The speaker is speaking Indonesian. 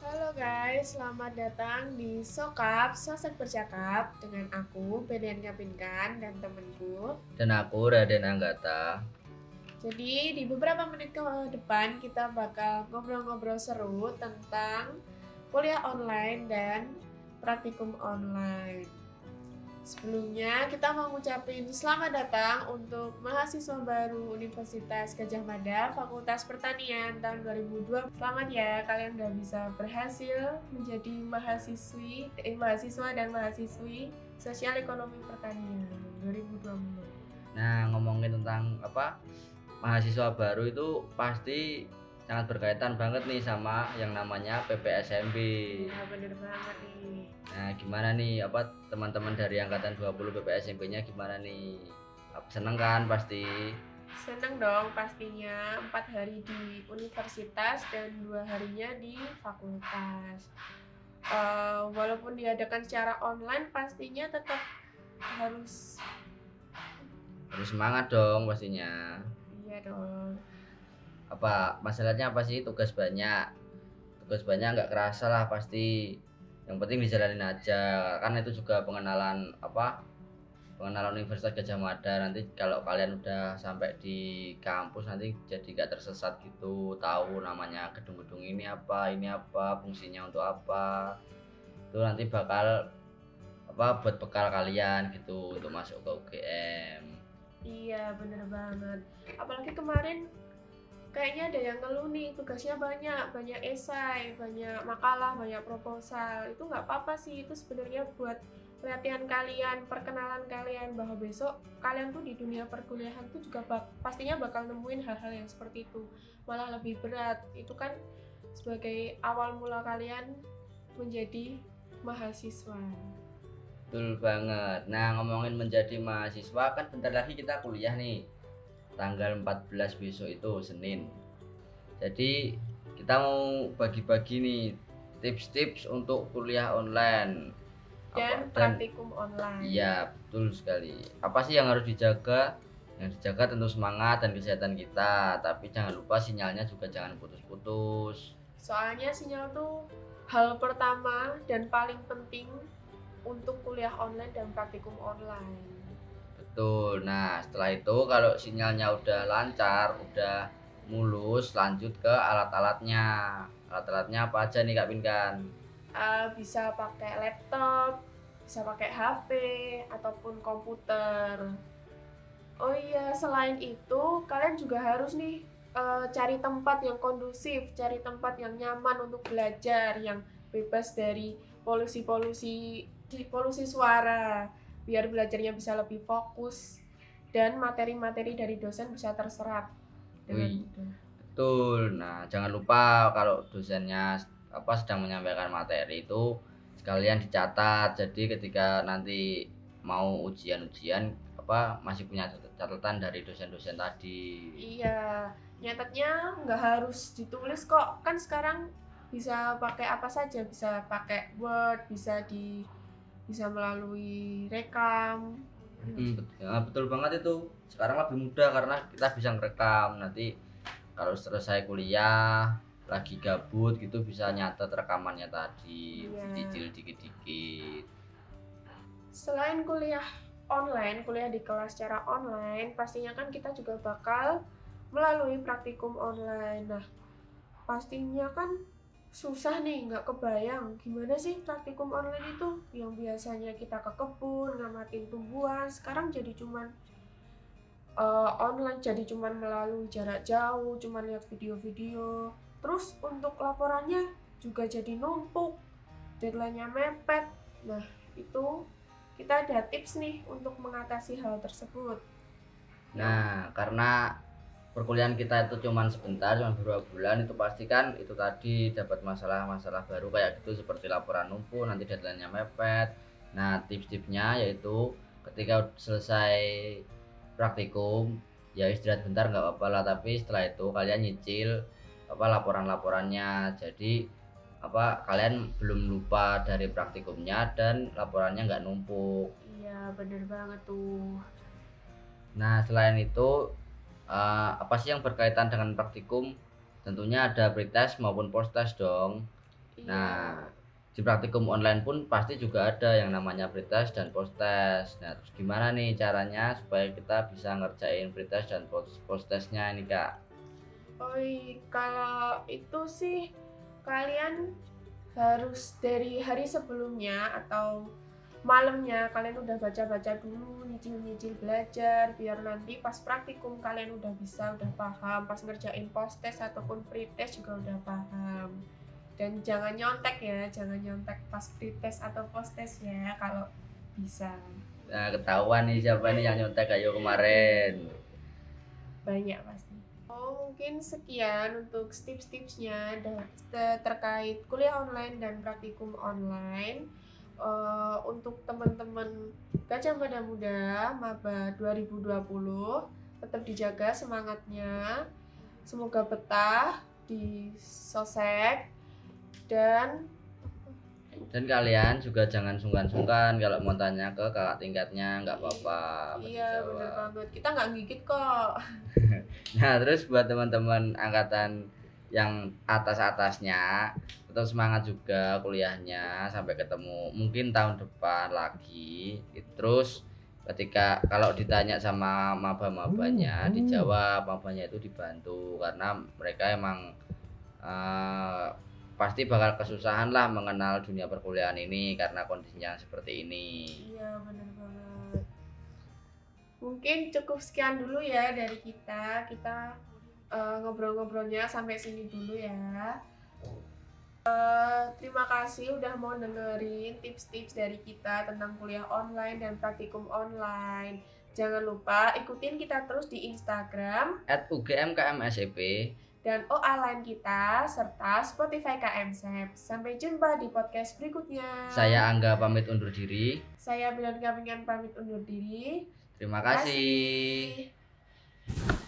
Halo guys, selamat datang di Sokap Sosok Bercakap dengan aku Benian Kapinkan dan temenku. Dan aku Raden Anggata. Jadi di beberapa menit ke depan kita bakal ngobrol-ngobrol seru tentang kuliah online dan praktikum online. Sebelumnya kita mau ngucapin selamat datang untuk mahasiswa baru Universitas Gajah Mada Fakultas Pertanian tahun 2002. Selamat ya kalian udah bisa berhasil menjadi mahasiswi eh, mahasiswa dan mahasiswi Sosial Ekonomi Pertanian 2020. Nah, ngomongin tentang apa? Mahasiswa baru itu pasti sangat berkaitan banget nih sama yang namanya PPSMB. Ya bener banget nih. Nah, gimana nih apa teman-teman dari angkatan 20 PPSMB-nya gimana nih? Apa seneng kan pasti? Seneng dong pastinya empat hari di universitas dan dua harinya di fakultas. Eh, walaupun diadakan secara online pastinya tetap harus Harus semangat dong pastinya. iya dong. Apa masalahnya apa sih tugas banyak? Tugas banyak nggak kerasa lah pasti. Yang penting dijalanin aja. Kan itu juga pengenalan apa? pengenalan Universitas Gajah Mada nanti kalau kalian udah sampai di kampus nanti jadi gak tersesat gitu tahu namanya gedung-gedung ini apa ini apa fungsinya untuk apa itu nanti bakal apa buat bekal kalian gitu untuk masuk ke UGM Iya bener banget. Apalagi kemarin kayaknya ada yang ngeluh nih tugasnya banyak, banyak esai, banyak makalah, banyak proposal. Itu nggak apa-apa sih itu sebenarnya buat latihan kalian, perkenalan kalian bahwa besok kalian tuh di dunia perkuliahan tuh juga bak- pastinya bakal nemuin hal-hal yang seperti itu. Malah lebih berat. Itu kan sebagai awal mula kalian menjadi mahasiswa. betul banget nah ngomongin menjadi mahasiswa kan bentar lagi kita kuliah nih tanggal 14 besok itu Senin jadi kita mau bagi-bagi nih tips-tips untuk kuliah online Dan Apa- praktikum online. Iya, betul sekali. Apa sih yang harus dijaga? Yang dijaga tentu semangat dan kesehatan kita, tapi jangan lupa sinyalnya juga jangan putus-putus. Soalnya sinyal tuh hal pertama dan paling penting untuk kuliah online dan praktikum online. Betul. Nah, setelah itu kalau sinyalnya udah lancar, udah mulus, lanjut ke alat-alatnya. Alat-alatnya apa aja nih Kak Pinkan? Eh, bisa pakai laptop, bisa pakai HP ataupun komputer. Oh iya, selain itu kalian juga harus nih eh, cari tempat yang kondusif, cari tempat yang nyaman untuk belajar, yang bebas dari polusi-polusi polusi suara, biar belajarnya bisa lebih fokus dan materi-materi dari dosen bisa terserap dengan Wih. mudah. Betul. Nah, jangan lupa kalau dosennya apa sedang menyampaikan materi itu sekalian dicatat. Jadi ketika nanti mau ujian-ujian apa masih punya cat- catatan dari dosen-dosen tadi. Iya, nyatetnya nggak harus ditulis kok. Kan sekarang bisa pakai apa saja, bisa pakai Word, bisa di bisa melalui rekam. Hmm, ya, betul banget itu. Sekarang lebih mudah karena kita bisa ngerekam. Nanti kalau selesai kuliah lagi gabut gitu bisa nyatet rekamannya tadi, Iya. dicicil dikit-dikit. Selain kuliah online, kuliah di kelas secara online, pastinya kan kita juga bakal melalui praktikum online. Nah, pastinya kan susah nih, nggak kebayang gimana sih praktikum online itu yang biasanya kita ke kebun, ngamatin tumbuhan, sekarang jadi cuman eh, online, jadi cuman melalui jarak jauh, cuman lihat video-video. Terus untuk laporannya juga jadi numpuk, deadline-nya mepet. Nah, itu kita ada tips nih untuk mengatasi hal tersebut. Nah, karena perkuliahan kita itu cuman sebentar, cuma beberapa bulan itu pasti kan itu tadi dapat masalah-masalah baru kayak gitu seperti laporan numpuk, nanti deadline-nya mepet. Nah, tips-tipsnya yaitu ketika selesai praktikum ya istirahat bentar nggak apa-apa lah, tapi setelah itu kalian nyicil apa laporan-laporannya. Jadi apa kalian belum lupa dari praktikumnya dan laporannya nggak numpuk. Iya, bener banget tuh. Nah, selain itu, eh, apa sih yang berkaitan dengan praktikum? Tentunya ada pretest maupun post test dong. Iya. Nah, di praktikum online pun pasti juga ada yang namanya pretest dan post test. Nah, terus gimana nih caranya supaya kita bisa ngerjain pretest dan post post testnya ini kak? Oi, kalau itu sih kalian harus dari hari sebelumnya atau malamnya kalian udah baca-baca dulu, nyicil-nyicil belajar biar nanti pas praktikum kalian udah bisa, udah paham, pas ngerjain post test ataupun pre-test juga udah paham. Dan jangan nyontek ya, jangan nyontek pas pre-test atau post test ya kalau bisa. Nah, ketahuan nih siapa nih yang nyontek kayu kemarin. banyak pasti. Oh, mungkin sekian untuk tips-tipsnya terkait kuliah online dan praktikum online. Eh, untuk teman-teman Gajah Mada Muda Maba 2020 tetap dijaga semangatnya. Semoga betah di sosek dan Dan kalian juga jangan sungkan-sungkan kalau mau tanya ke kakak tingkatnya nggak apa-apa. iya bener banget kita nggak gigit kok. Nah, terus buat teman-teman angkatan yang atas-atasnya tetap semangat juga kuliahnya sampai ketemu mungkin tahun depan lagi. Terus ketika kalau ditanya sama maba-mabanya Hmm, dijawab mabanya itu dibantu karena mereka emang eh, pasti bakal kesusahan lah mengenal dunia perkuliahan ini karena kondisinya seperti ini. Iya bener banget. Mungkin cukup sekian dulu ya dari kita. Kita eh, ngobrol-ngobrolnya sampai sini dulu ya. Eh, terima kasih udah mau dengerin tips-tips dari kita tentang kuliah online dan praktikum online. Jangan lupa ikutin kita terus di Instagram At UGM KMSEP dan OA lain kita serta Spotify KMSEP. Sampai jumpa di podcast berikutnya. saya Angga pamit undur diri. Saya Bilan Gamingan pamit undur diri. Terima kasih. kasih.